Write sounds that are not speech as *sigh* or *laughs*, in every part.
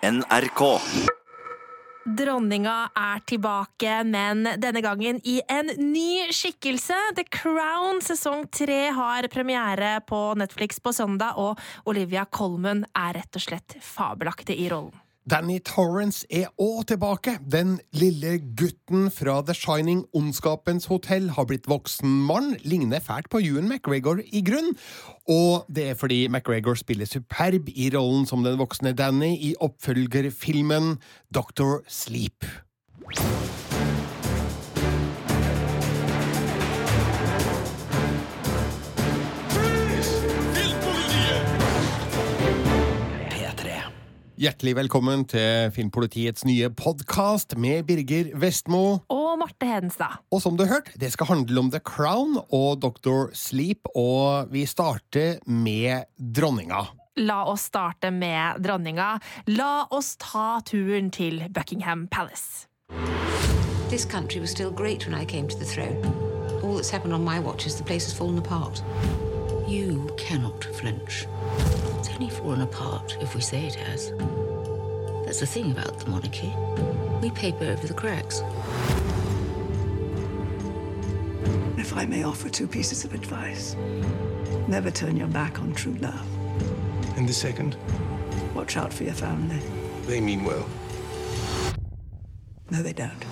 NRK. Dronninga er tilbake, men denne gangen i en ny skikkelse. The Crown sesong tre har premiere på Netflix på søndag, og Olivia Colman er rett og slett fabelaktig i rollen. Danny Torrance er òg tilbake. Den lille gutten fra The Shining Ondskapens hotell har blitt voksen mann, ligner fælt på Ewan McGregor i grunn. Og det er fordi McGregor spiller superb i rollen som den voksne Danny i oppfølgerfilmen Doctor Sleep. Hjertelig velkommen til Filmpolitiets nye podkast med Birger Vestmo. Og Marte Hedenstad. Og som du har hørt, det skal handle om The Crown og Doctor Sleep, og vi starter med dronninga. La oss starte med dronninga. La oss ta turen til Buckingham Palace. This country was still great when I came to the throne. All that's happened on my watch is the place has fallen apart. You cannot flinch. It's only fallen apart if we say it has. That's the thing about the monarchy. We paper over the cracks. If I may offer two pieces of advice, never turn your back on true love. And the second, Watch out for your family. they mean well. No, they don't.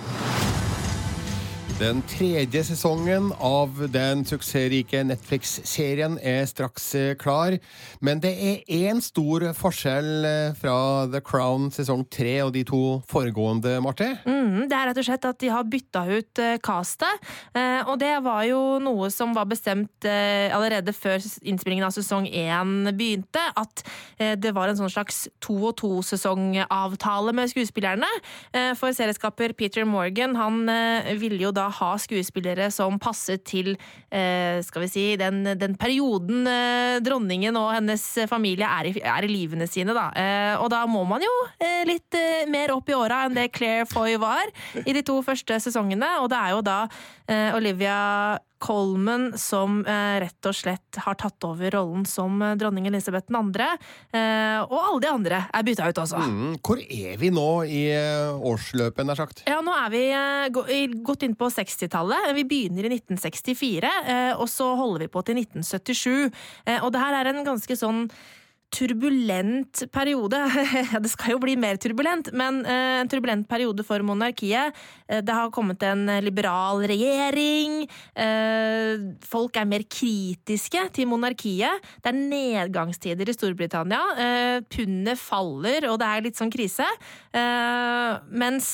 Den tredje sesongen av den suksessrike Netflix-serien er straks eh, klar. Men det er én stor forskjell eh, fra The Crown sesong tre og de to foregående, Marte. Mm, det er rett og slett at de har bytta ut uh, castet. Eh, og det var jo noe som var bestemt eh, allerede før innspillingen av sesong én begynte. At eh, det var en sånn slags to og to-sesongavtale med skuespillerne. Eh, for serieskaper Peter Morgan han eh, ville jo da ha skuespillere som passet til eh, skal vi si, den, den perioden eh, dronningen og hennes familie er i, er i livene sine. Da. Eh, og da må man jo litt mer opp i åra enn det Claire Foy var i de to første sesongene. Og det er jo da Olivia Colman som eh, rett og slett har tatt over rollen som eh, dronning Elisabeth 2. Eh, og alle de andre er bytta ut også. Mm, hvor er vi nå i årsløpet, nær sagt? Ja, nå er vi gått inn på 60-tallet. Vi begynner i 1964, eh, og så holder vi på til 1977. Eh, Og det her er en ganske sånn turbulent periode. *laughs* Det skal jo bli mer turbulent, men eh, en turbulent periode for monarkiet. Eh, Det har kommet en liberal regjering. eh, Folk er mer kritiske til monarkiet. Det er nedgangstider i Storbritannia. Pundet faller, og det er litt sånn krise. Mens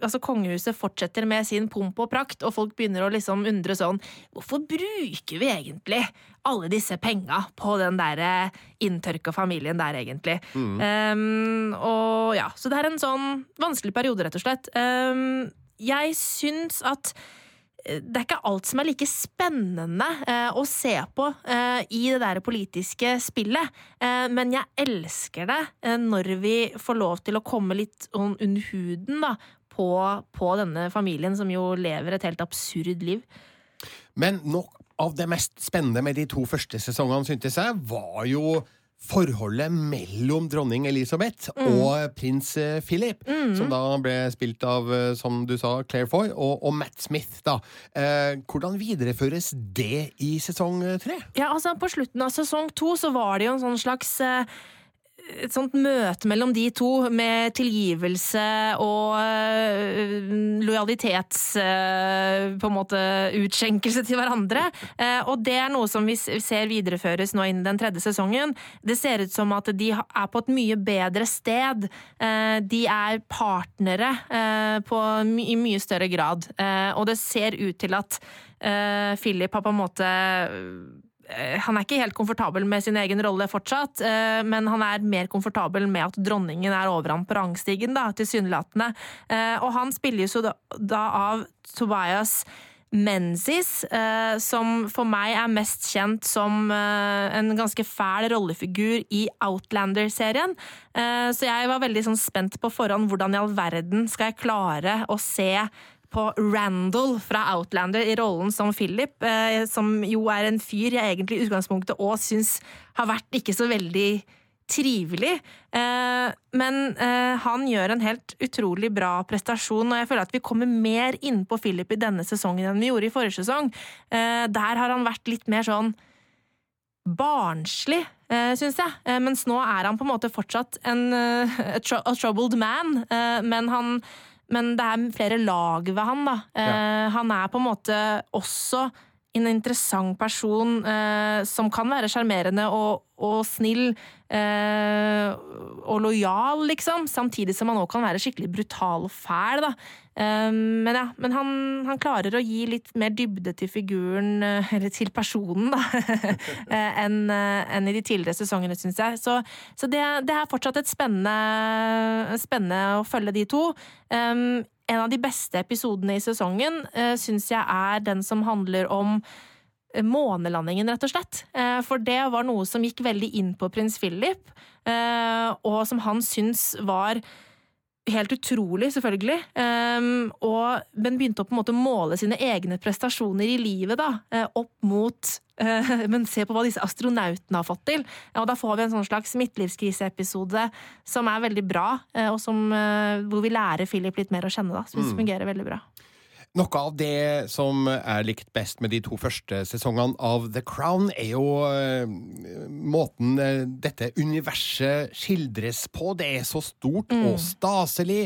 altså kongehuset fortsetter med sin pomp og prakt, og folk begynner å liksom undre sånn Hvorfor bruker vi egentlig alle disse penga på den der inntørka familien der, egentlig? Um, og ja, Så det er en sånn vanskelig periode, rett og slett. Um, jeg syns at eh, det er ikke alt som er like spennende eh, å se på eh, i det der politiske spillet, eh, men jeg elsker det eh, når vi får lov til å komme litt sånn under huden da, på, på denne familien som jo lever et helt absurd liv. Men noe av det mest spennende med de to første sesongene, syntes jeg, var jo forholdet mellom dronning Elisabeth og prins Philip, Philip, som da ble spilt av, eh, som du sa, Claire Foy og, og Matt Smith. da. Eh, hvordan videreføres det i sesong eh, tre? Ja, altså På slutten av sesong to så var det jo en sånn slags eh, et sånt møte mellom de to med tilgivelse og øh, lojalitets øh, på en måte utskjenkelse til hverandre. Eh, og det er noe som vi ser videreføres nå innen den tredje sesongen. Det ser ut som at de er på et mye bedre sted. Eh, de er partnere eh, i mye større grad. Eh, og det ser ut til at eh, Philip har på en måte eh, han er ikke helt komfortabel med sin egen rolle fortsatt, eh, men han er mer komfortabel med at dronningen er over ham på rangstigen, da, tilsynelatende. Eh, Og han spilles jo da, av Tobias Menzies, eh, som for meg er mest kjent som eh, en ganske fæl rollefigur i Outlander-serien. Eh, så jeg var veldig sånn spent på forhånd hvordan i all verden skal jeg klare å se på Randall fra Outlander i rollen som Philip, eh, som jo er en fyr jeg egentlig i utgangspunktet òg syns har vært ikke så veldig trivelig. Eh, men eh, han gjør en helt utrolig bra prestasjon, og jeg føler at vi kommer mer inn på Philip i denne sesongen enn vi gjorde i forrige sesong. Eh, der har han vært litt mer sånn barnslig, uh, syns jeg. Eh, mens nå er han på en måte fortsatt en a troubled man, men han men det er flere lag ved han, da. Ja. han er på en måte også en interessant person eh, som kan være sjarmerende og, og, snill eh, og lojal, liksom. Samtidig som han òg kan være skikkelig brutal og fæl, da. Eh, men ja, men han, han, klarer å gi litt mer dybde til figuren, eh, eller til personen, da, *laughs* eh, enn en i de tidligere sesongene, syns jeg. Så, så det, det, er fortsatt et spennende, spennende å følge de to. Um, en av de beste episodene i sesongen uh, syns jeg er den som handler om eh, månelandingen, rett og slett. Uh, for det var noe som gikk veldig inn på prins Philip, uh, og som han syns var helt utrolig, selvfølgelig. Um, og, men begynte å på en måte måle sine egne prestasjoner i livet da, opp mot uh, *laughs* Men se på hva disse astronautene har fått til. Og da får vi en sånn slags midtlivskriseepisode som er veldig bra, uh, og som, uh, hvor vi lærer Philip litt mer å kjenne. da, Som mm. fungerer veldig bra. Noe av det som er likt best med de to første sesongene av The Crown, er jo uh, måten uh, dette universet skildres på. Det er så stort mm. og staselig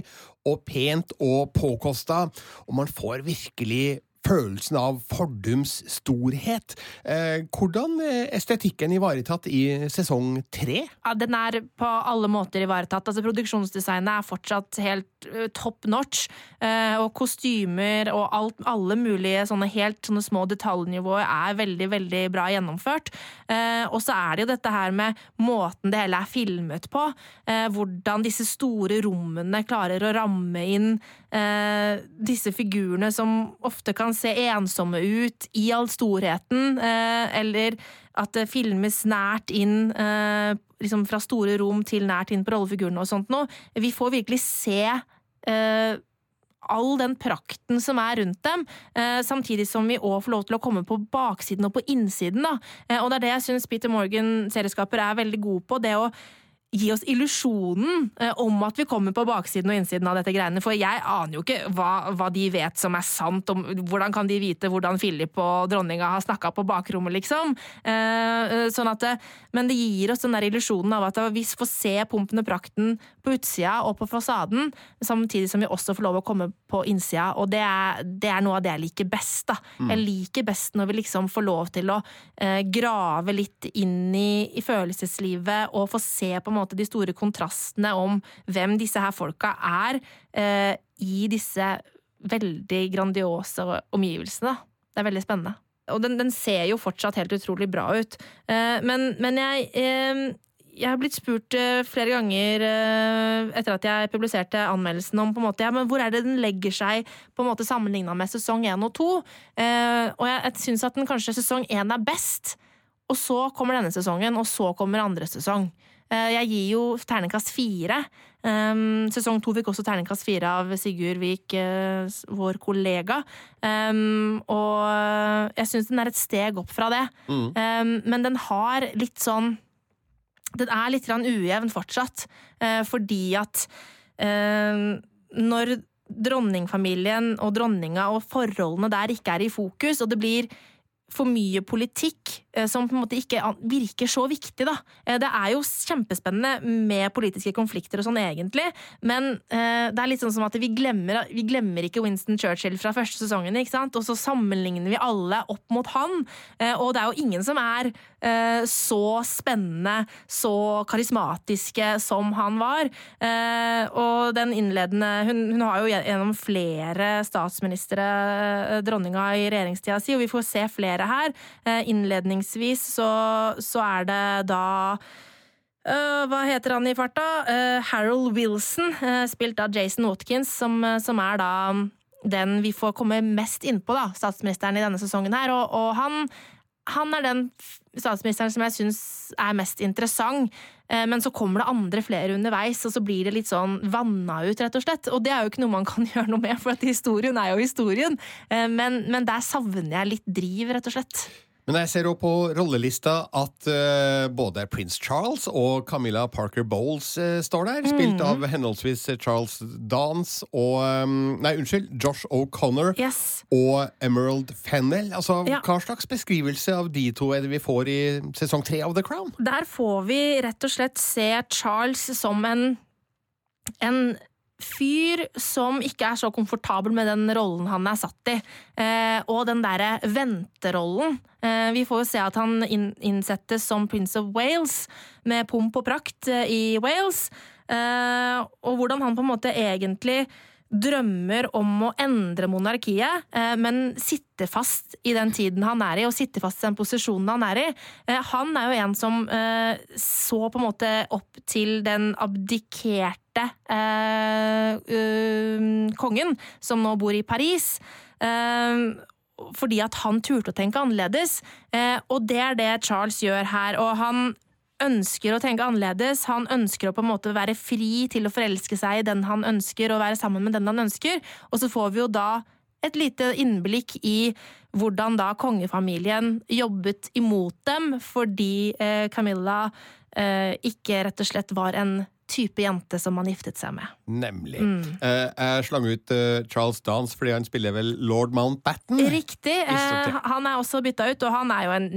og pent og påkosta, og man får virkelig følelsen av fordums storhet. Eh, hvordan er estetikken ivaretatt i sesong tre? Ja, den er på alle måter ivaretatt. Altså, produksjonsdesignet er fortsatt helt uh, top notch. Uh, og kostymer og alt, alle mulige sånne helt sånne små detaljnivåer er veldig, veldig bra gjennomført. Uh, og så er det jo dette her med måten det hele er filmet på. hvordan disse store rommene klarer å ramme inn disse figurene som ofte kan se ensomme ut i all storheten, eh, eller at det filmes nært inn eh, liksom fra store rom til nært inn på rollefigurene og sånt noe. Vi får virkelig se eh, all den prakten som er rundt dem, samtidig som vi òg får lov til å komme på baksiden og på innsiden. Da. og det er det jeg syns Peter Morgan, serieskaper, er veldig god på. det å gi oss illusjonen eh, om at vi kommer på baksiden og innsiden av dette greiene. For jeg aner jo ikke hva, hva de vet som er sant. Om, hvordan kan de vite hvordan Philip og dronninga har snakka på bakrommet, liksom? Eh, eh, sånn at det, men det gir oss den der illusjonen av at vi får se pumpen og prakten på utsida og på fasaden, samtidig som vi også får lov å komme på innsida. Og det er, det er noe av det jeg liker best. da. Mm. Jeg liker best når vi liksom får lov til å eh, grave litt inn i, i følelseslivet og få se på en måte måte de store kontrastene om hvem disse her folka er, eh, i disse veldig grandiose omgivelsene. Det er veldig spennende. Og den, den ser jo fortsatt helt utrolig bra ut. Eh, men, men jeg, eh, jeg har blitt spurt uh, flere ganger uh, etter at jeg publiserte anmeldelsen om på en måte, ja, men hvor er det den legger seg på en måte sammenligna med sesong én og to. Uh, og jeg, syns at den kanskje sesong én er best, og så kommer denne sesongen, og så kommer andre sesong. Eh, jeg gir jo terningkast fire. Um, sesong to fikk også terningkast fire av Sigurd Vik, uh, vår kollega. Um, og jeg syns den er et steg opp fra det. Mm. Um, men den har litt sånn Den er litt ujevn fortsatt, uh, fordi at når dronningfamilien og dronninga og forholdene der ikke er i fokus, og det blir for mye politikk eh, som på en måte ikke virker så viktig, da. Eh, det er jo kjempespennende med politiske konflikter og sånn, egentlig, men eh, det er litt sånn som at vi glemmer, vi glemmer ikke Winston Churchill fra første sesongen, ikke sant? og så sammenligner vi alle opp mot han. Og det er jo ingen som er så spennende, så karismatiske som han var. Og den innledende Hun, hun har jo gjennom flere statsministre, dronninga i regjeringstida si, og vi får se flere her. Eh, innledningsvis så, så er det da Uh, hva heter han i farta? Uh, Harold Wilson, uh, spilt av Jason Watkins, som, som, er da den vi får komme mest innpå, da, statsministeren i denne sesongen her. Og, og han, han, er den statsministeren som jeg syns er mest interessant. Men så kommer det andre flere underveis, og så blir det litt sånn vanna ut, rett og slett. Og det er jo ikke noe man kan *laughs* gjøre noe med, for at historien er jo historien. Men, men der savner jeg litt driv, rett og slett. Men jeg ser òg på rollelista at uh, både Prince Charles og Camilla Parker Bowles uh, står der. Spilt Mm. av henholdsvis Charles Dance og um, Nei, unnskyld. Josh O'Connor Yes. og Emerald Fennell. Altså, Ja. Hva slags beskrivelse av de to er det vi får i sesong tre av The Crown? Der får vi rett og slett se Charles som en, en fyr som ikke er så komfortabel med den rollen han er satt i. Eh, og den derre venterollen. Eh, vi får jo se at han inn, innsettes som Prince of Wales, med pomp og prakt eh, i Wales. Og hvordan han på en måte egentlig drømmer om å endre monarkiet, men sitter fast i den tiden han er i, og sitter fast i den posisjonen han er i. Han er jo en som så på en måte opp til den abdikerte eh, uh, kongen, som nå bor i Paris. Eh, fordi at han turte å tenke annerledes, eh, og det er det Charles gjør her. Og han ønsker å tenke annerledes. Han ønsker å på en måte være fri til å forelske seg i den han ønsker, og være sammen med den han ønsker. Og så får vi jo da et lite innblikk i hvordan da kongefamilien jobbet imot dem, fordi eh, Camilla eh, ikke rett og slett var en type jente som man giftet seg med. Nemlig. Mm. Eh, jeg slang ut eh, Charles Dance fordi han spiller vel lord Mountbatten. Riktig. Eh, han er også bytta ut, og han er jo en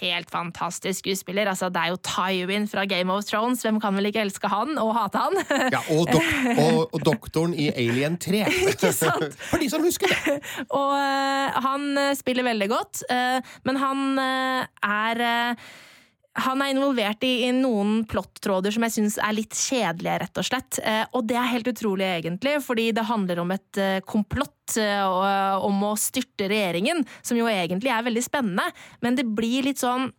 helt fantastisk skuespiller. Altså, det er jo Tywin fra Game of Thrones. Hvem kan vel ikke elske han og hate han? Ja, og, dok *laughs* og, og doktoren i Alien 3. Ikke sant? *laughs* For de som husker det. *laughs* Og eh, han eh, spiller veldig godt, eh, men han er han er involvert i, i noen plottråder som jeg syns er litt kjedelige, rett og slett. Eh, og det er helt utrolig, egentlig, fordi det handler om et eh, komplott eh, om å styrte regjeringen, som jo egentlig er veldig spennende, men det blir litt sånn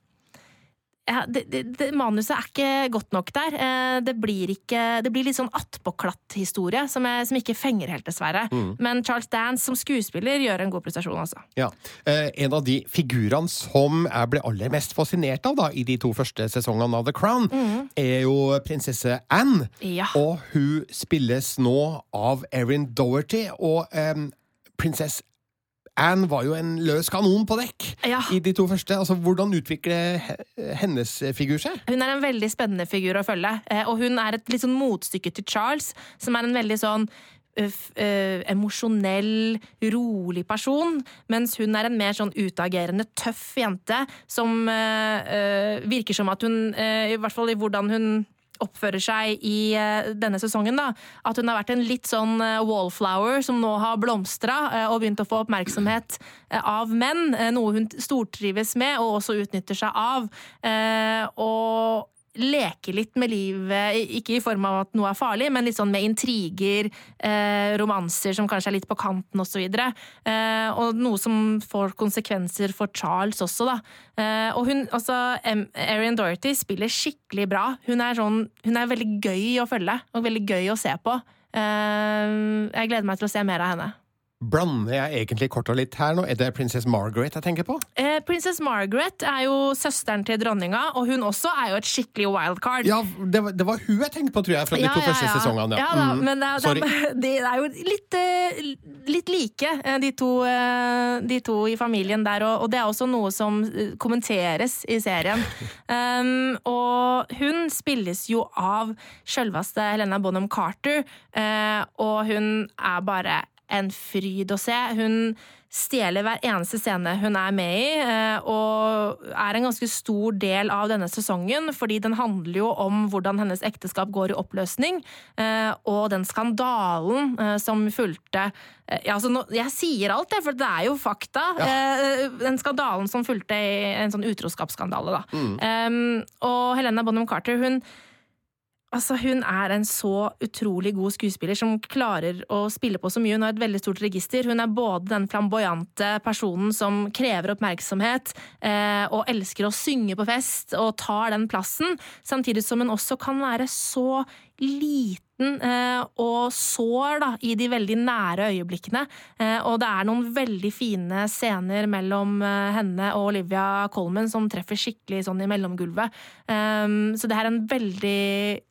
ja, det, det, det, manuset er ikke godt nok der. Eh, Det blir, ikke, det blir litt sånn attpåklatt-historie som, som ikke fenger helt, dessverre. Men Charles Dance som skuespiller gjør en god prestasjon, altså. Ja. Eh, en av de figurene som jeg ble aller mest fascinert av da, i de to første sesongene av The Crown, er jo prinsesse Anne. Ja. Og hun spilles nå av Erin Doherty. Og eh, prinsesse Anne var jo en løs kanon på dekk Ja. i de to første. Altså, Hvordan utvikler hennes figur seg? Hun er en veldig spennende figur å følge, eh, og hun er et litt sånn motstykke til Charles, som er en veldig sånn f- ø, emosjonell, rolig person, mens hun er en mer sånn utagerende, tøff jente som ø, ø, virker som at hun, ø, i hvert fall i hvordan hun oppfører seg i eh, denne sesongen. da, At hun har vært en litt sånn eh, wallflower som nå har blomstra eh, og begynt å få oppmerksomhet av menn. Noe hun stortrives med og også utnytter seg av. Og leke litt med livet, ikke i form av at noe er farlig, men litt sånn med intriger, eh, romanser som kanskje er litt på kanten osv. Eh, og noe som får konsekvenser for Charles også, da. Eh, og hun, altså, Erin Dorothy spiller skikkelig bra. Hun er, sånn, hun er veldig gøy å følge, og veldig gøy å se på. Eh, jeg gleder meg til å se mer av henne. Blander jeg egentlig korta litt her nå? Er det prinsesse Margaret jeg tenker på? Eh, Princess Margaret er jo søsteren til dronninga, og hun også er jo et skikkelig wildcard. Ja, det var, det var hun jeg tenkte på, tror jeg, fra de to første sesongene. Ja, da, Mm. men det er, de er jo litt, eh, litt like, eh, de to, eh, de to i familien der. Og, og det er også noe som kommenteres i serien. Um, *laughs* og hun spilles jo av sjølveste Helena Bonham Carter, uh, og hun er bare en fryd å se. Hun stjeler hver eneste scene hun er med i, eh, og er en ganske stor del av denne sesongen, fordi den handler jo om hvordan hennes ekteskap går i oppløsning, eh, og den skandalen eh, som fulgte ja, altså Jeg sier alt, jeg, for det er jo fakta. Ja. Den skandalen som fulgte i en sånn utroskapsskandale, da. Um, og Helena Bonham Carter, hun Altså, Hun er en så utrolig god skuespiller som klarer å spille på så mye. Hun har et veldig stort register. Hun er både den flamboyante personen som krever oppmerksomhet eh, og elsker å synge på fest og tar den plassen, samtidig som hun også kan være så liten eh, og sår da, i de veldig nære øyeblikkene. Eh, og det er noen veldig fine scener mellom eh, henne og Olivia Colman som treffer skikkelig sånn i mellomgulvet. Så det er en veldig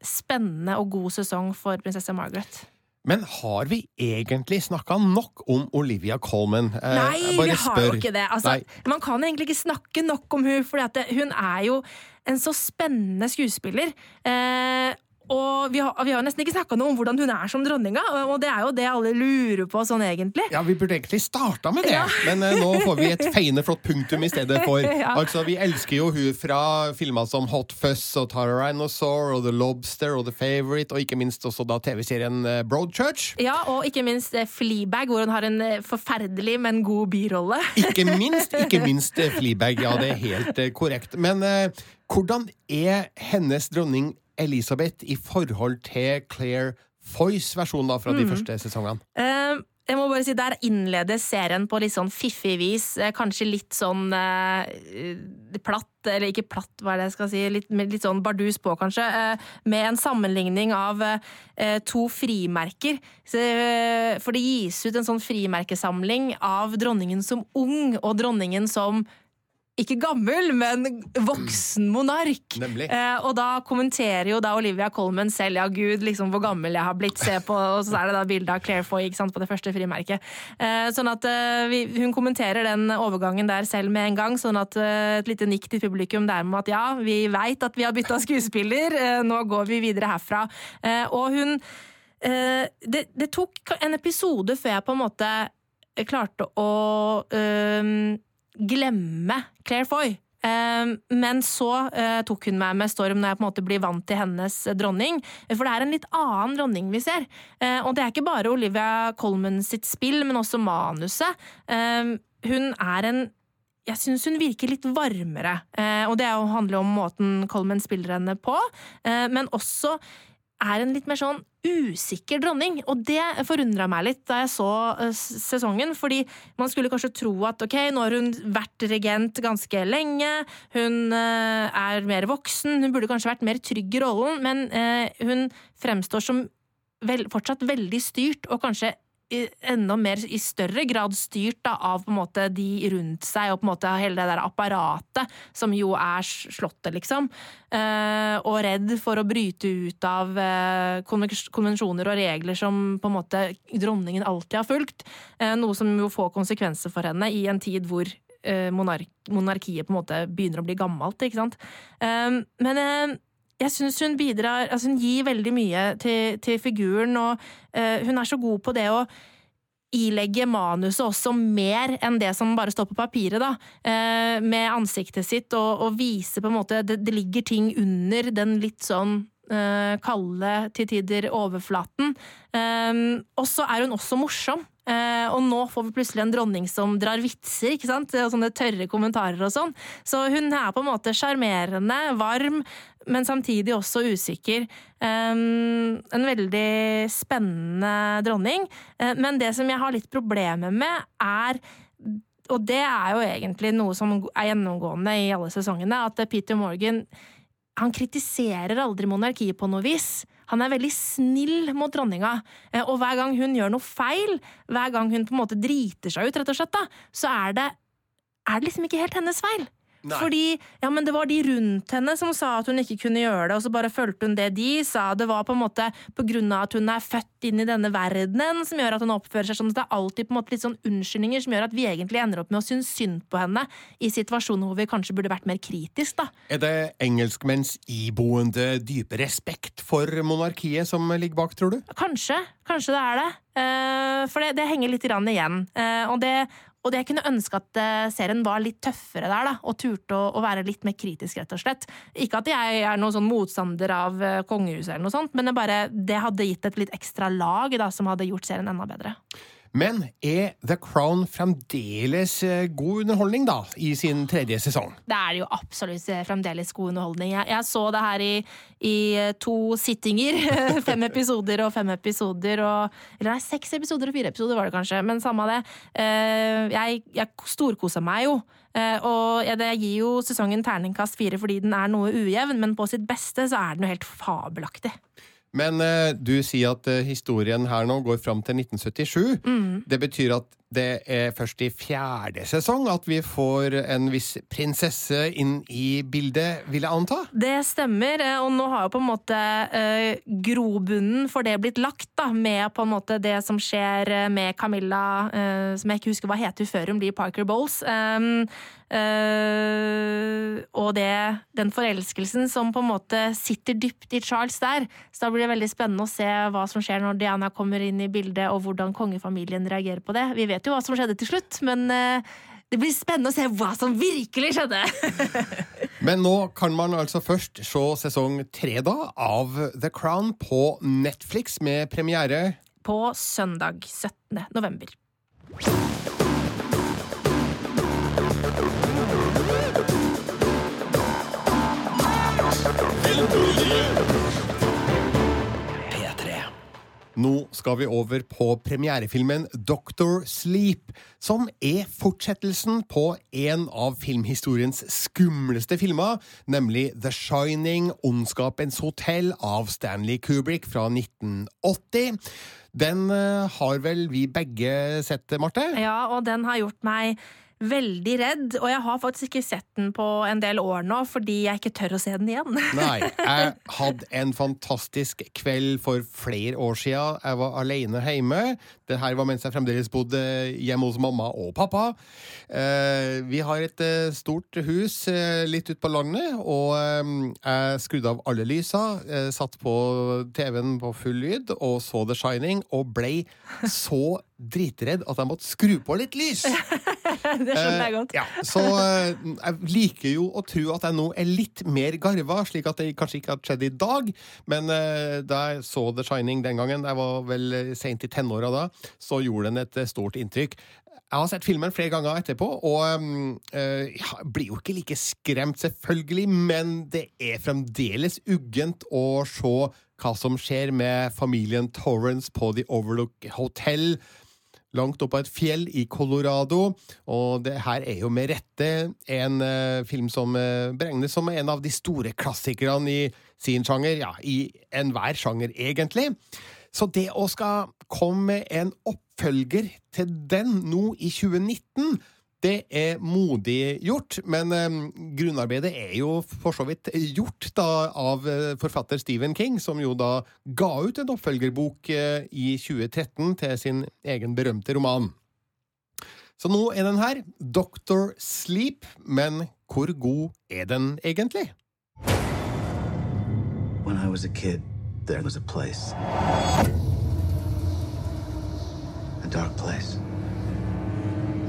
spennende og god sesong for prinsesse Margaret. Men har vi egentlig snakka nok om Olivia Colman? Eh, Nei, vi har jo ikke det. Altså, man kan egentlig ikke snakke nok om hun, for hun er jo en så spennende skuespiller. Eh, og vi har, vi har nesten ikke snakka noe om hvordan hun er som dronninga, og det er jo det alle lurer på sånn egentlig. Ja, Vi burde egentlig starta med det, Ja. men uh, nå får vi et feiende flott punktum i stedet for. *laughs* Ja. Altså, Vi elsker jo hun fra filmer som Hot Fuzz og Tyrannosaur og The Lobster og The Favourite, og ikke minst også da TV-serien eh, Broadchurch. Ja, og ikke minst eh, Fleabag, hvor hun har en forferdelig, men god birolle. *laughs* Ikke minst, ikke *laughs* minst Fleabag. Ja, det er helt korrekt. Men uh, hvordan er hennes dronning Elisabeth i forhold til Claire Foys versjon da, fra de første sesongene? Uh, jeg må bare si, Der innledes serien på litt sånn fiffig vis. eh, Kanskje litt sånn eh, platt, eller ikke platt, hva er det jeg skal si, litt, litt sånn bardus på, kanskje. eh, med en sammenligning av eh, to frimerker. Så, for det gis ut en sånn frimerkesamling av dronningen som ung, og dronningen som ikke gammel, men voksen monark. *clears throat* Nemlig. Eh, og da kommenterer jo da Olivia Colman selv ja, gud, liksom hvor gammel jeg har blitt, se på, og så er det da bilde av Claire Foy ikke sant, på det første frimerket. Eh, sånn at eh, vi, Hun kommenterer den overgangen der selv med en gang, sånn at eh, et lite nikk til publikum der med at ja, vi veit at vi har bytta skuespiller, eh, nå går vi videre herfra. Eh, og hun det, det tok en episode før jeg på en måte klarte å glemme Claire Foy. Eh, Men så eh, tok hun meg med storm når jeg på en måte blir vant til hennes eh, dronning. For det er en litt annen dronning vi ser. Eh, Og det er ikke bare Olivia Colman sitt spill, men også manuset. Eh, Hun er en jeg syns hun virker litt varmere, og det er handler om måten Colman spiller henne på, men også er en litt mer sånn usikker dronning, og det forundra meg litt da jeg så eh, sesongen, fordi man skulle kanskje tro at ok, nå har hun vært regent ganske lenge, hun eh, er mer voksen, hun burde kanskje vært mer trygg i rollen, men eh, hun fremstår som vel, fortsatt veldig styrt, og kanskje enda mer i større grad styrt da, av på en måte de rundt seg, og på en måte hele det der apparatet, som jo er slottet, liksom. Eh, og redd for å bryte ut av eh, konvensjoner og regler som på en måte dronningen alltid har fulgt. Eh, noe som jo får konsekvenser for henne i en tid hvor eh, monark monarkiet på en måte begynner å bli gammelt, ikke sant. Eh, men eh, jeg syns hun bidrar Altså, hun gir veldig mye til, til figuren, og uh, hun er så god på det å ilegge manuset også mer enn det som bare står på papiret, da. Uh, med ansiktet sitt, og, og vise på en måte det, det ligger ting under den litt sånn eh, kalde, til tider overflaten. Eh, og så er hun også morsom. Eh, og nå får vi plutselig en dronning som drar vitser, ikke sant? Og sånne tørre kommentarer og sånn. Så hun er på en måte sjarmerende, varm, men samtidig også usikker. Eh, en veldig spennende dronning. Eh, men det som jeg har litt problemer med, er og det er jo egentlig noe som er gjennomgående i alle sesongene, at Peter Morgan han kritiserer aldri monarkiet på noe vis. Han er veldig snill mot dronninga, eh, og hver gang hun gjør noe feil, hver gang hun på en måte driter seg ut, rett og slett, da, så er det, er det liksom ikke helt hennes feil. Nei. Fordi ja, men det var de rundt henne som sa at hun ikke kunne gjøre det, og så bare fulgte hun det de sa. Det var på en måte på grunn av at hun er født inn i denne verdenen som gjør at hun oppfører seg sånn. Så det er alltid på en måte litt sånn unnskyldninger som gjør at vi egentlig ender opp med å synes synd på henne i situasjoner hvor vi kanskje burde vært mer kritisk, da. Er det engelskmenns iboende dype respekt for monarkiet som ligger bak, tror du? Kanskje. Kanskje det er det. Eh, for det, det henger litt igjen. Eh, og, det, og det jeg kunne ønske at eh, serien var litt tøffere der, da, og turte å, å være litt mer kritisk, rett og slett. Ikke at jeg er noen sånn motstander av eh, kongehuset, eller noe sånt, men det, bare, det hadde gitt et litt ekstra lag da, som hadde gjort serien enda bedre. Men er The Crown fremdeles eh, god underholdning, da, i sin tredje sesong? Det er jo absolutt eh, fremdeles god underholdning. Jeg, jeg så det her i, i eh, to sittinger. *laughs* fem episoder og fem episoder og Eller nei, seks episoder og fire episoder var det kanskje, men samme det. Jeg, jeg storkosa meg jo. Og det gir jo sesongen terningkast fire fordi den er noe ujevn, men på sitt beste så er den jo helt fabelaktig. Men uh, du sier at uh, historien her nå går fram til 1977. Mm. Det betyr at Det er først i fjerde sesong at vi får en viss prinsesse inn i bildet, vil jeg anta? Det stemmer, eh, og nå har jo på en måte eh, grobunnen for det blitt lagt, da, med på en måte det som skjer eh, med Camilla, som jeg ikke husker hva heter før hun blir Parker Bowles. Eh, og det, den forelskelsen som på en måte sitter dypt i Charles der. Så da blir det veldig spennende å se hva som skjer når Diana kommer inn i bildet, og hvordan kongefamilien reagerer på det. Vi vet jo hva som skjedde til slutt, men eh, det blir spennende å se hva som virkelig skjedde! *laughs* Men nå kan man altså først se sesong tre da, av The Crown på Netflix, med premiere På søndag 17. november. Nå skal vi over på premierefilmen Doctor Sleep, som er fortsettelsen på en av filmhistoriens skumleste filmer, nemlig The Shining, Ondskapens hotell av Stanley Kubrick fra 1980. Den eh, har vel vi begge sett, Marte? Ja, og den har gjort meg veldig redd, og jeg har faktisk ikke sett den på en del år nå, fordi jeg ikke tør å se den igjen. *laughs* Nei. Jeg hadde en fantastisk kveld for flere år siden. Jeg var alene hjemme. Det her var mens jeg fremdeles bodde hjemme hos mamma og pappa. Eh, Vi har et eh, stort hus eh, litt ute på landet, og jeg skrudde av alle lysa, satt på TV-en på full lyd og så The Shining, og blei så dritredd at jeg måtte skru på litt lys. *laughs* det skjønner jeg godt. Eh, ja, så eh, jeg liker jo å tro at jeg nå er litt mer garva, slik at det kanskje ikke har skjedd i dag. Men eh, da jeg så The Shining den gangen, jeg var vel seint i tenåra da, så gjorde den et stort inntrykk. Jeg har sett filmen flere ganger etterpå, og eh, ja, blir jo ikke like skremt, selvfølgelig, men det er fremdeles uggent å se hva som skjer med familien Torrance på The Overlook Hotel langt opp av et fjell i Colorado. Og det her er jo med rette en uh, film som uh, beregnes som en av de store klassikerne i sin sjanger. Ja, i enhver sjanger, egentlig. Så det å skal komme med en oppfølger til den nå i 2019 det er modig gjort, men eh, grunnarbeidet er jo for så vidt gjort da, av eh, forfatter Stephen King, som jo da ga ut en oppfølgerbok eh, i 2013 til sin egen berømte roman. Så nå er den her, Doctor Sleep, men hvor god er den egentlig? When I was a kid, there was a place. A dark place.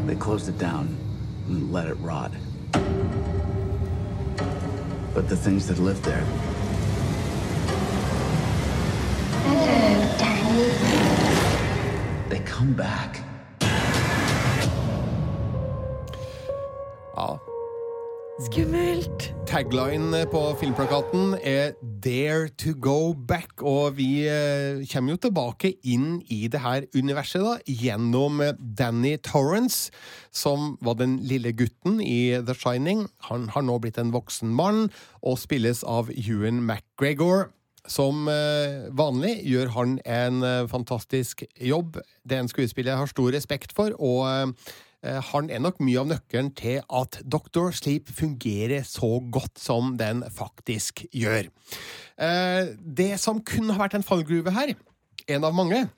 They closed it down and let it rot. But the things that lived there. They come back. Ja, Skummelt! Tagline på filmplakaten er 'Dare to go back', og vi eh, kommer jo tilbake inn i det her universet da, gjennom eh, Danny Torrance, som var den lille gutten i The Shining. Han har nå blitt en voksen mann og spilles av Ewan McGregor. Som eh, vanlig gjør han en fantastisk jobb. Det er en skuespiller jeg har stor respekt for, og han er nok mye av nøkkelen til at Doctor Sleep fungerer så godt som den faktisk gjør. Eh, Det som kunne ha vært en fallgruve her, en av mange,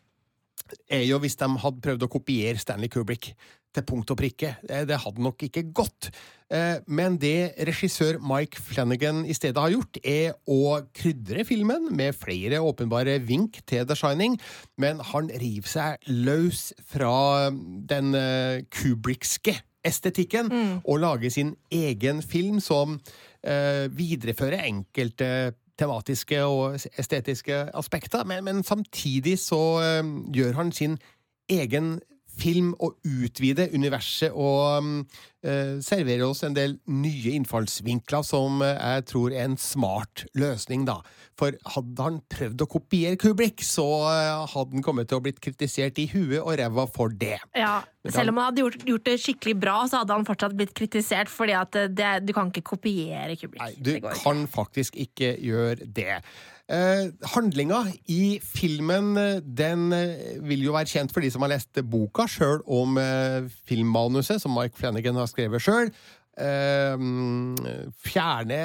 er jo hvis de hadde prøvd å kopiere Stanley Kubrick til punkt og prikke. Eh, Det hadde nok ikke gått. Eh, Men det regissør Mike Flanagan i stedet har gjort, er å krydre filmen med flere åpenbare vink til The Shining, men han river seg løs fra den Kubrikske estetikken estetikken og lager sin egen film som eh, viderefører enkelte tematiske og estetiske aspekter, men, men samtidig så eh, gjør han sin egen film og utvide universet og uh, servere oss en del nye innfallsvinkler som eh, jeg tror er en smart løsning, da. For hadde han prøvd å kopiere Kubrick, så eh, hadde han kommet til å blitt kritisert i huet og ræva for det. Ja, Selv om han hadde gjort, gjort det skikkelig bra, så hadde han fortsatt blitt kritisert, fordi at det, du kan ikke kopiere Kubrick. Nei, du kan faktisk ikke gjøre det. Eh, handlinga i filmen eh, den eh, vil jo være kjent for de som har lest boka, sjøl om eh, filmmanuset, som Mike Flanagan har skrevet sjøl. Eh, fjerne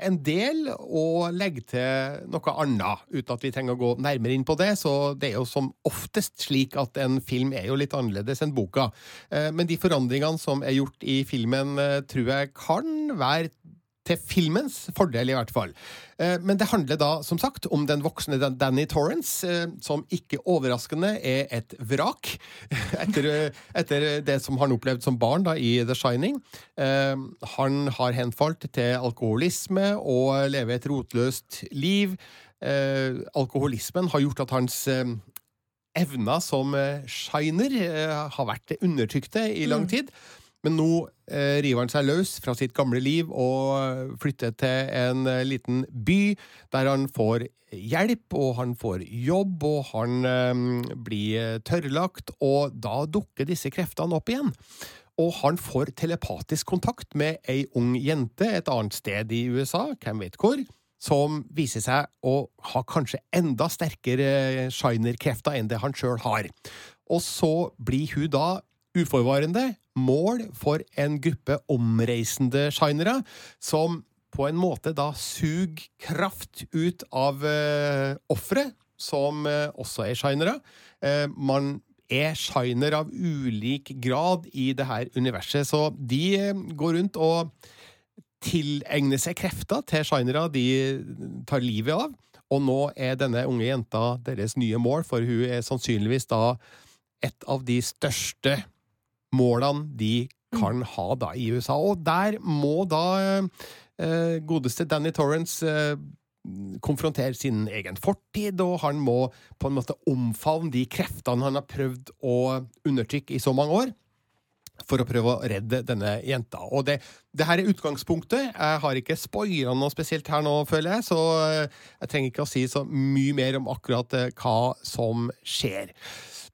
en del og legge til noe annet, uten at vi trenger å gå nærmere inn på det. Så det er jo som oftest slik at en film er jo litt annerledes enn boka. Eh, men de forandringene som er gjort i filmen, eh, tror jeg kan være til filmens fordel, i hvert fall. Eh, Men det handler da, som sagt, om den voksne Danny Torrance, eh, som ikke overraskende er et vrak *laughs* etter, eh, etter det som han opplevde som barn da, i The Shining. Han har henfalt til alkoholisme og lever et rotløst liv. Alkoholismen har gjort at hans evner som shiner har vært undertrykte i lang tid. Men nå eh, river han seg løs fra sitt gamle liv og eh, flytter til en eh, liten by der han får hjelp, og han får jobb, og han eh, blir eh, tørrlagt, og da dukker disse kreftene opp igjen. Og han får telepatisk kontakt med ei ung jente et annet sted i USA, hvem vet hvor, som viser seg å ha kanskje enda sterkere eh, shiner-krefter enn det han sjøl har. Og så blir hun da uforvarende mål for en gruppe omreisende shinere, som på en måte da suger kraft ut av eh, ofre, som eh, også er shinere. Eh, man er shiner av ulik grad i det her universet, så de eh, går rundt og tilegner seg krefter til shinere de tar livet av. Og nå er denne unge jenta deres nye mål, for hun er sannsynligvis da et av de største målene de kan ha da i USA. Og der må da eh, godeste Danny Torrance eh, konfrontere sin egen fortid, og han må på en måte omfavne de kreftene han har prøvd å undertrykke i så mange år for å prøve å redde denne jenta. Og det, det her er utgangspunktet. Jeg har ikke spoila noe spesielt her nå, føler jeg, så eh, jeg trenger ikke å si så mye mer om akkurat eh, hva som skjer.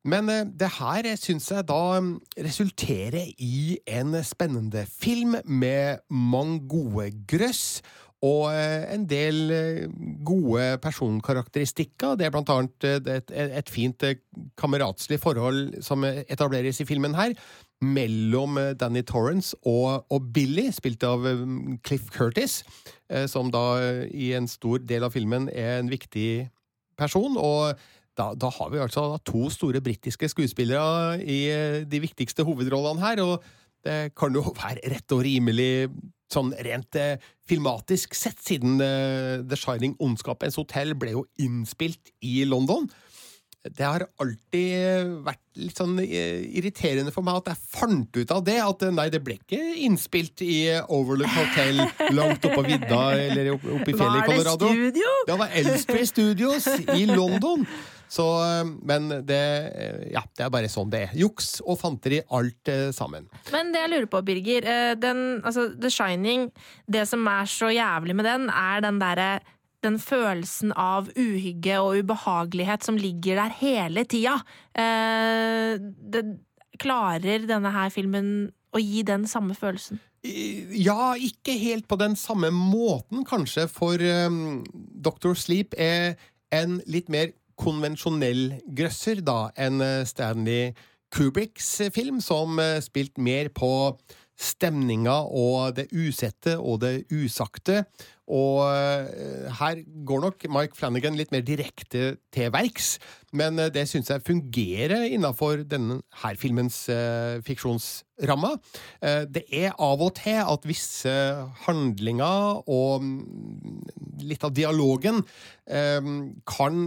Men eh, det her syns jeg da mm, resulterer i en spennende film med mange gode grøss. Og eh, en del eh, gode personkarakteristikker. Det er blant annet eh, et, et fint eh, kameratslig forhold som etableres i filmen her, mellom eh, Danny Torrance og, og Billy, spilt av eh, Cliff Curtis, eh, som da eh, i en stor del av filmen er en viktig person. og da, da har vi altså to store britiske skuespillere i eh, de viktigste hovedrollene her, og det kan jo være rett og rimelig sånn rent eh, filmatisk sett, siden eh, The Shining Ondskapens hotell ble jo innspilt i London. Det har alltid vært litt sånn eh, irriterende for meg at jeg fant ut av det. At eh, nei, det ble ikke innspilt i Overlook Hotel *laughs* langt oppå vidda eller opp- oppe i fjellet i Var det Colorado. Ja, Det var Elstree Studios i London. Så, eh, men det, eh, ja, det er bare sånn det er. Juks og fanteri, alt eh, sammen. Men det jeg lurer på, Birger, den, altså, The Shining, det som er så jævlig med den, er den derre den følelsen av uhygge og ubehagelighet som ligger der hele tida. Eh, det, klarer denne her filmen å gi den samme følelsen? Ja, ikke helt på den samme måten, kanskje, for um, Doctor Sleep er en litt mer konvensjonell grøsser da enn eh, Stanley Kubricks film, som uh, spilt mer på stemninga og det usette og det usagte. Og eh, her går nok Mike Flanagan litt mer direkte til verks, men eh, det syns jeg fungerer innafor denne her filmens eh, fiksjonsramme. Eh, det er av og til at visse handlinger og mm, litt av dialogen eh, kan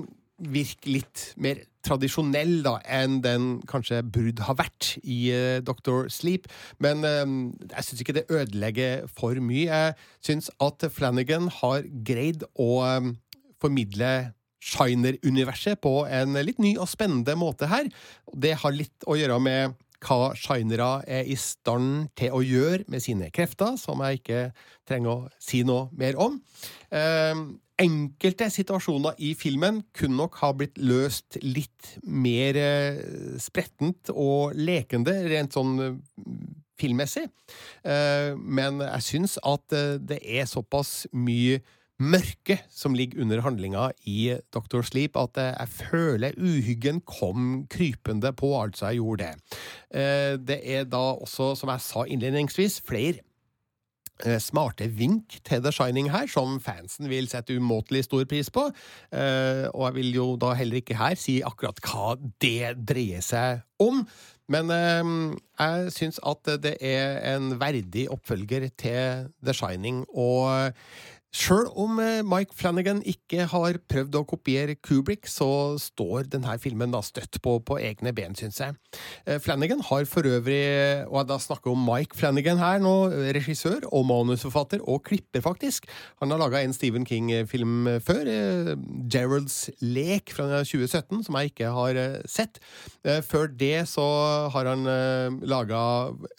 virke litt mer tradisjonell da, enn den kanskje Brudd har vært i uh, Dr. Sleep. Men eh, jeg syns ikke det ødelegger for mye. Jeg syns at Flanagan har greid å um, formidle Shiner-universet på en litt ny og spennende måte her. Det har litt å gjøre med hva shinere er i stand til å gjøre med sine krefter, som jeg ikke trenger å si noe mer om. Eh, enkelte situasjoner i filmen kunne nok ha blitt løst litt mer eh, sprettent og lekende, rent sånn eh, filmmessig. Eh, men jeg syns at det er såpass mye mørke som ligger under handlinga i Dr. Sleep, at jeg føler uhyggen kom krypende på, altså jeg gjorde det. Det er da også, som jeg sa innledningsvis, flere smarte vink til The Shining her, som fansen vil sette umåtelig stor pris på. Eh, og jeg vil jo da heller ikke her si akkurat hva det dreier seg om. Men eh, jeg syns at det er en verdig oppfølger til The Shining. Og Sjøl om eh, Mike Flanagan ikke har prøvd å kopiere Kubrick, så står denne filmen da støtt på, på egne ben, syns jeg. Eh, Flanagan har for øvrig, og da snakker om Mike Flanagan her nå, regissør og manusforfatter og klipper, faktisk. Han har laga en Stephen King-film før, eh, Geralds lek fra 2017, som jeg ikke har sett. Før det så har han laga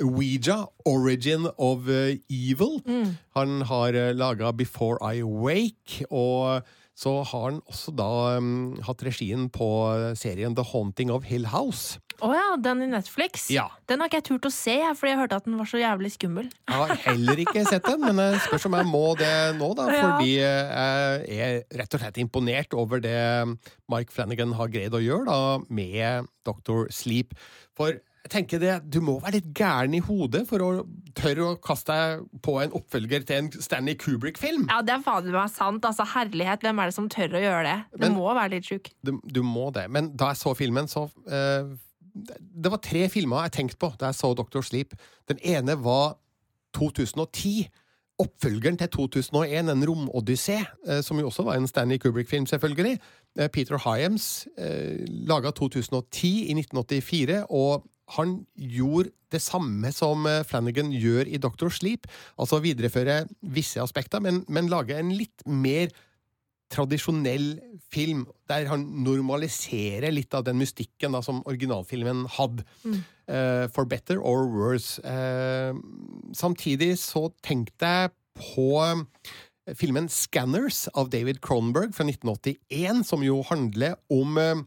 Ouija, Origin of Evil. Evil. Han har laga Before I Wake, og så har han også da um, hatt regien på serien The Haunting of Hill House. Å ja, den i Netflix. Ja. Den har ikke jeg turt å se, her, fordi jeg hørte at den var så jævlig skummel. Jeg har heller ikke sett den, men jeg spørs om jeg må det nå, da. *laughs* Ja. Fordi jeg er rett og slett imponert over det Mike Flanagan har greid å gjøre da, med Dr. Sleep. For jeg tenker det, du må være litt gæren i hodet for å tørre å kaste deg på en oppfølger til en Stanley Kubrick-film. Ja, det er fader meg sant. Altså, herlighet, hvem er det som tør å gjøre det? Du Men- må være litt sjuk. Du, du må det. Men da jeg så filmen, så uh, Det var tre filmer jeg tenkte på da jeg så Doctor Sleep. Den ene var 2010. Oppfølgeren til 2001, en romodyssé, eh, som jo også var en Stanley Kubrick-film, selvfølgelig. Eh, Peter Hyams laga 2010 i 1984, og han gjorde det samme som eh, Flanagan gjør i Doctor Sleep. Altså videreføre visse aspekter, men, men lage en litt mer tradisjonell film, der han normaliserer litt av den mystikken da, som originalfilmen hadde. Eh, for better or worse. Uh, samtidig så tenkte jeg på filmen Scanners av David Cronenberg fra 1981, som jo handler om eh,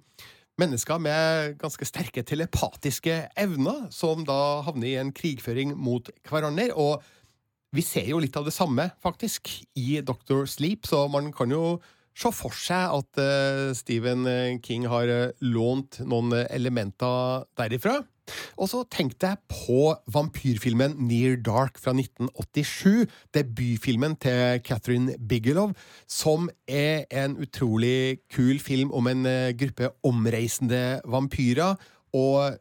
mennesker med ganske sterke telepatiske evner, som da havner i en krigføring mot hverandre. og vi ser jo litt av det samme, faktisk, i Dr. Sleep, så man kan jo se for seg at eh, Stephen King har eh, lånt noen eh, elementer derifra. Og så tenkte jeg på vampyrfilmen Near Dark fra 1987, debutfilmen til Catherine Bigelow, som er en utrolig kul film om en eh, gruppe omreisende vampyrer. Og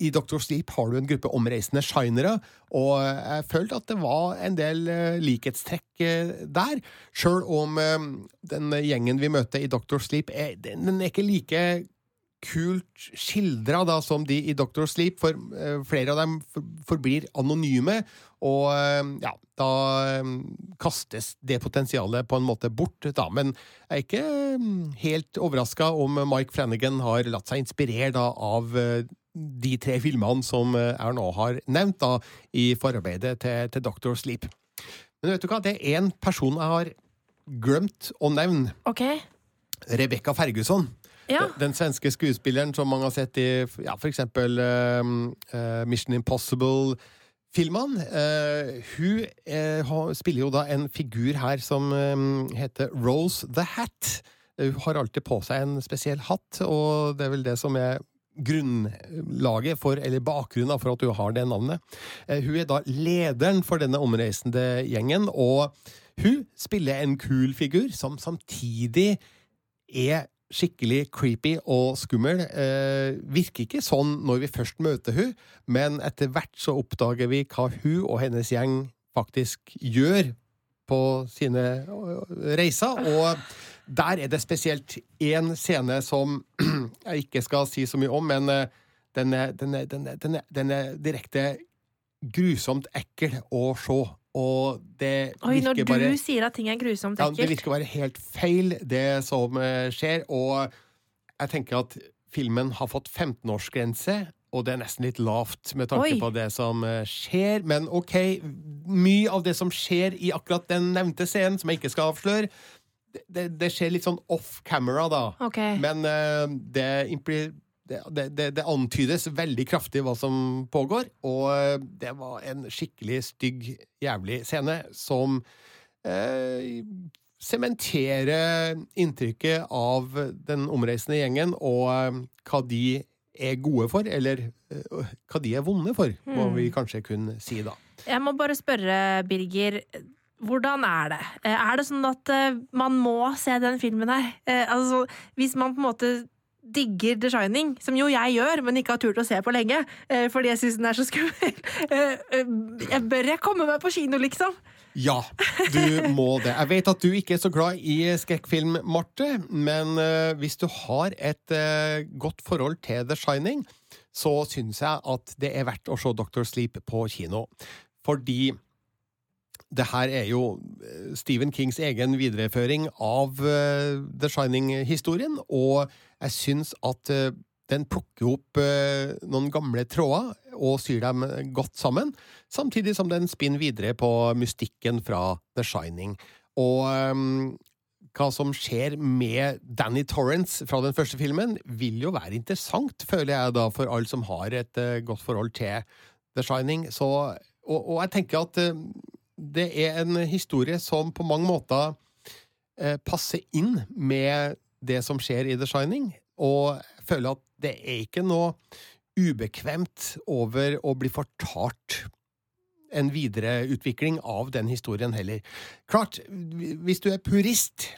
i Dr. Sleep har du en gruppe omreisende shinere, og jeg følte at det var en del eh, likhetstrekk eh, der. Sjøl om den gjengen vi møter i Dr. Sleep, er, den er ikke like kult skildra da som de i Doctor Sleep, for eh, flere av dem for, forblir anonyme, og eh, ja, da eh, kastes det potensialet på en måte bort, da. Men jeg er ikke helt overraska om Mike Flanagan har latt seg inspirere da av de tre filmene som jeg nå har nevnt da, i forarbeidet til, til Doctor Sleep. Men vet du hva, det er én person jeg har glemt å nevne. Ok? Rebekka Ferguson. Ja. Den, svenske skuespilleren som mange har sett i ja, for eksempel eh, eh, Mission Impossible. Filmen, uh, hun uh, spiller jo da en figur her som uh, heter Rose the Hat. Hun har alltid på seg en spesiell hatt, og det er vel det som er grunnlaget for, eller bakgrunnen for at hun har det navnet. Hun er da lederen for denne omreisende gjengen, og hun spiller en kul figur som samtidig er skikkelig creepy og skummel. Eh, virker ikke sånn når vi først møter hun, men etter hvert så oppdager vi hva hun og hennes gjeng faktisk gjør på sine øh, reiser, og der er det spesielt én scene som *clears throat* jeg ikke skal si så mye om, men er, den er, den er, den er, den er direkte grusomt ekkel å se. Og det Oi, når du bare sier at ting er grusomt ja, det virker bare helt feil, det som eh, skjer. Og jeg tenker at filmen har fått 15-årsgrense, og det er nesten litt lavt med tanke Oi. på det som eh, skjer. Men OK, mye av det som skjer i akkurat den nevnte scenen, som jeg ikke skal avsløre, det, det, skjer litt sånn off camera, da. Okay. Men eh, det, det, det, det, antydes veldig kraftig hva som pågår, og eh, det var en skikkelig stygg, jævlig scene som eh, inntrykket av den omreisende gjengen og eh, hva de er gode for, eller eh, hva de er vonde for, må Mm. vi kanskje kunne si da. Jeg må bare spørre, Birger. Hvordan er det? Eh, Er det sånn at eh, man må se den filmen her? Eh, Altså, hvis man på en måte digger The Shining, som jo jeg gjør, men ikke har turt å se på lenge, eh, fordi jeg syns den er så skummel, *laughs* eh, eh, jeg bør jeg komme meg på kino, liksom? Ja, du må det. Jeg vet at du ikke er så glad i skrekkfilm, Marte, men hvis du har et godt forhold til The Shining, så syns jeg at det er verdt å se Doctor Sleep på kino. Fordi det her er jo eh, Stephen Kings egen videreføring av uh, The Shining-historien, og jeg syns at uh, den plukker opp uh, noen gamle tråder og syr dem godt sammen, samtidig som den spinner videre på mystikken fra The Shining. Og um, hva som skjer med Danny Torrance fra den første filmen, vil jo være interessant, føler jeg da, for alle som har et godt forhold til The Shining. Så, og, og jeg tenker at det er en historie som på mange måter eh, passer inn med det som skjer i The Shining, og jeg føler at det er ikke noe ubekvemt over å bli fortalt en videreutvikling av den historien heller. Klart, hvis du er purist,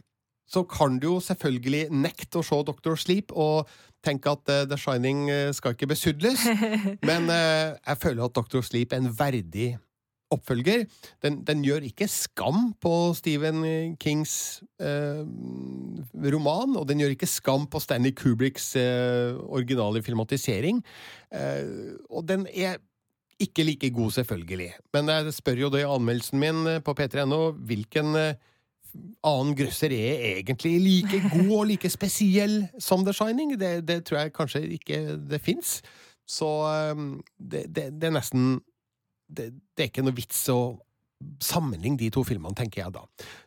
så kan du jo selvfølgelig nekte å se Dr. Sleep og tenke at eh, The Shining eh, skal ikke besudles, *laughs* men eh, jeg føler at Dr. Sleep er en verdig oppfølger. Den, den gjør ikke skam på Stephen Kings eh, roman, og den gjør ikke skam på Stanley Kubricks eh, originale filmatisering. Eh, og den er ikke like god, selvfølgelig. Men jeg spør jo det i anmeldelsen min på p3.no hvilken eh, annen grøsser er egentlig like *laughs* god og like spesiell som The Shining. Det, det tror jeg kanskje ikke det fins. Så eh, det, det, det er nesten det, det er ikke noe vits å sammenligne de to filmene, tenker jeg da.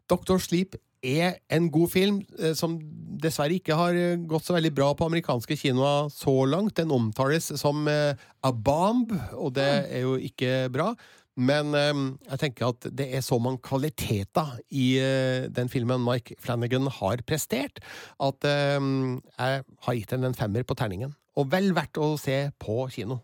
Doctor Sleep er en god film, eh, som dessverre ikke har eh, gått så veldig bra på amerikanske kinoer så langt. Den omtales som eh, a bomb, og det er jo ikke bra. Men eh, jeg tenker at det er så mange kvaliteter i eh, den filmen Mike Flanagan har prestert, at eh, jeg har gitt den en femmer på terningen. Og vel verdt å se på kino.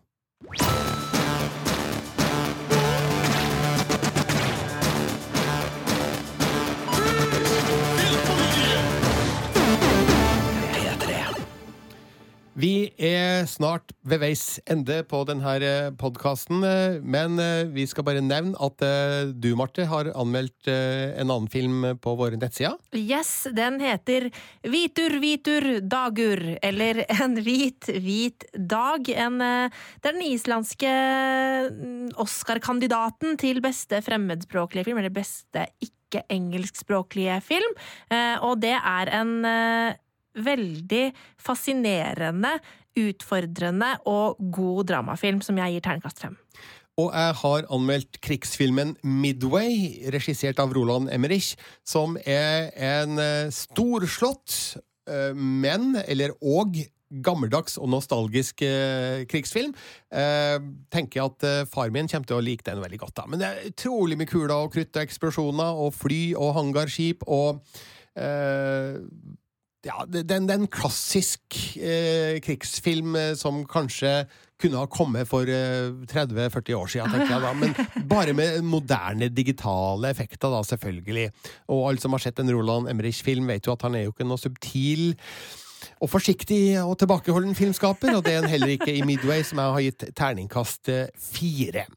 Vi er snart ved veis ende på denne podkasten, men eh, vi skal bare nevne at eh, du, Marte, har anmeldt eh, en annen film på våre nettsider. Yes, den heter Hvitur, hvitur, dagur, eller *laughs* En hvit, hvit dag. En, eh, det er den islandske mm, Oscar-kandidaten til beste fremmedspråklige film, eller beste ikke-engelskspråklige film, Eh, og det er en eh, veldig fascinerende, utfordrende og god dramafilm som jeg gir terningkast fem. Og jeg har anmeldt krigsfilmen Midway, regissert av Roland Emmerich, som er en eh, storslått, eh, men, eller og, gammeldags og nostalgisk eh, krigsfilm. Tenker jeg at far min kommer til å like den veldig godt. da. Men det er utrolig med kuler og krutt og eksplosjoner og fly og hangarskip og eh, ja, den er en, det er en klassisk eh, krigsfilm eh, som kanskje kunne ha kommet for eh, 30-40 år siden, tenker jeg da. Men *laughs* bare med moderne digitale effekter, da, selvfølgelig. Og alle som har sett en Roland Emmerich-film, vet jo at han er jo ikke noe subtil og forsiktig og tilbakeholden filmskaper, og det er han heller ikke i Midway, som jeg har gitt terningkast eh, fire.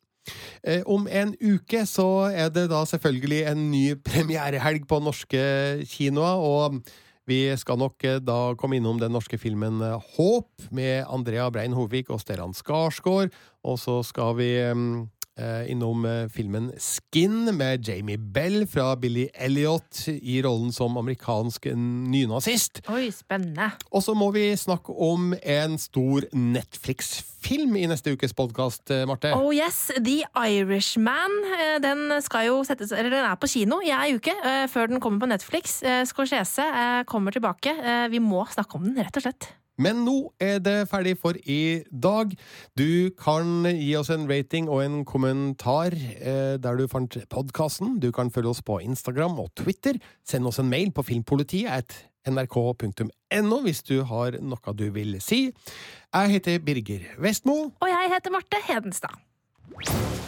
Eh, Om en uke så er det da selvfølgelig en ny premierehelg på norske kinoer, og vi skal nok eh, da komme innom den norske filmen eh, Håp med Andrea Brein Hovig og Stellan Skarsgård, og så skal vi eh, innom eh, filmen Skin med Jamie Bell fra Billy Elliot i rollen som amerikansk nynazist. Oi, spennende. Og så må vi snakke om en stor Netflix-film i neste ukes podkast, Marte. Oh yes, The Irishman. eh, Den skal jo settes Eller den er på kino i ei uke eh, før den kommer på Netflix. Eh, Scorsese eh, kommer tilbake. Eh, Vi må snakke om den, rett og slett. Men nå er det ferdig for i dag. Du kan gi oss en rating og en kommentar eh, der du fant podkasten. Du kan følge oss på Instagram og Twitter. Send oss en mail på filmpolitiet nrk.no hvis du har noe du vil si. Jeg heter Birger Vestmo. Og jeg heter Marte Hedenstad.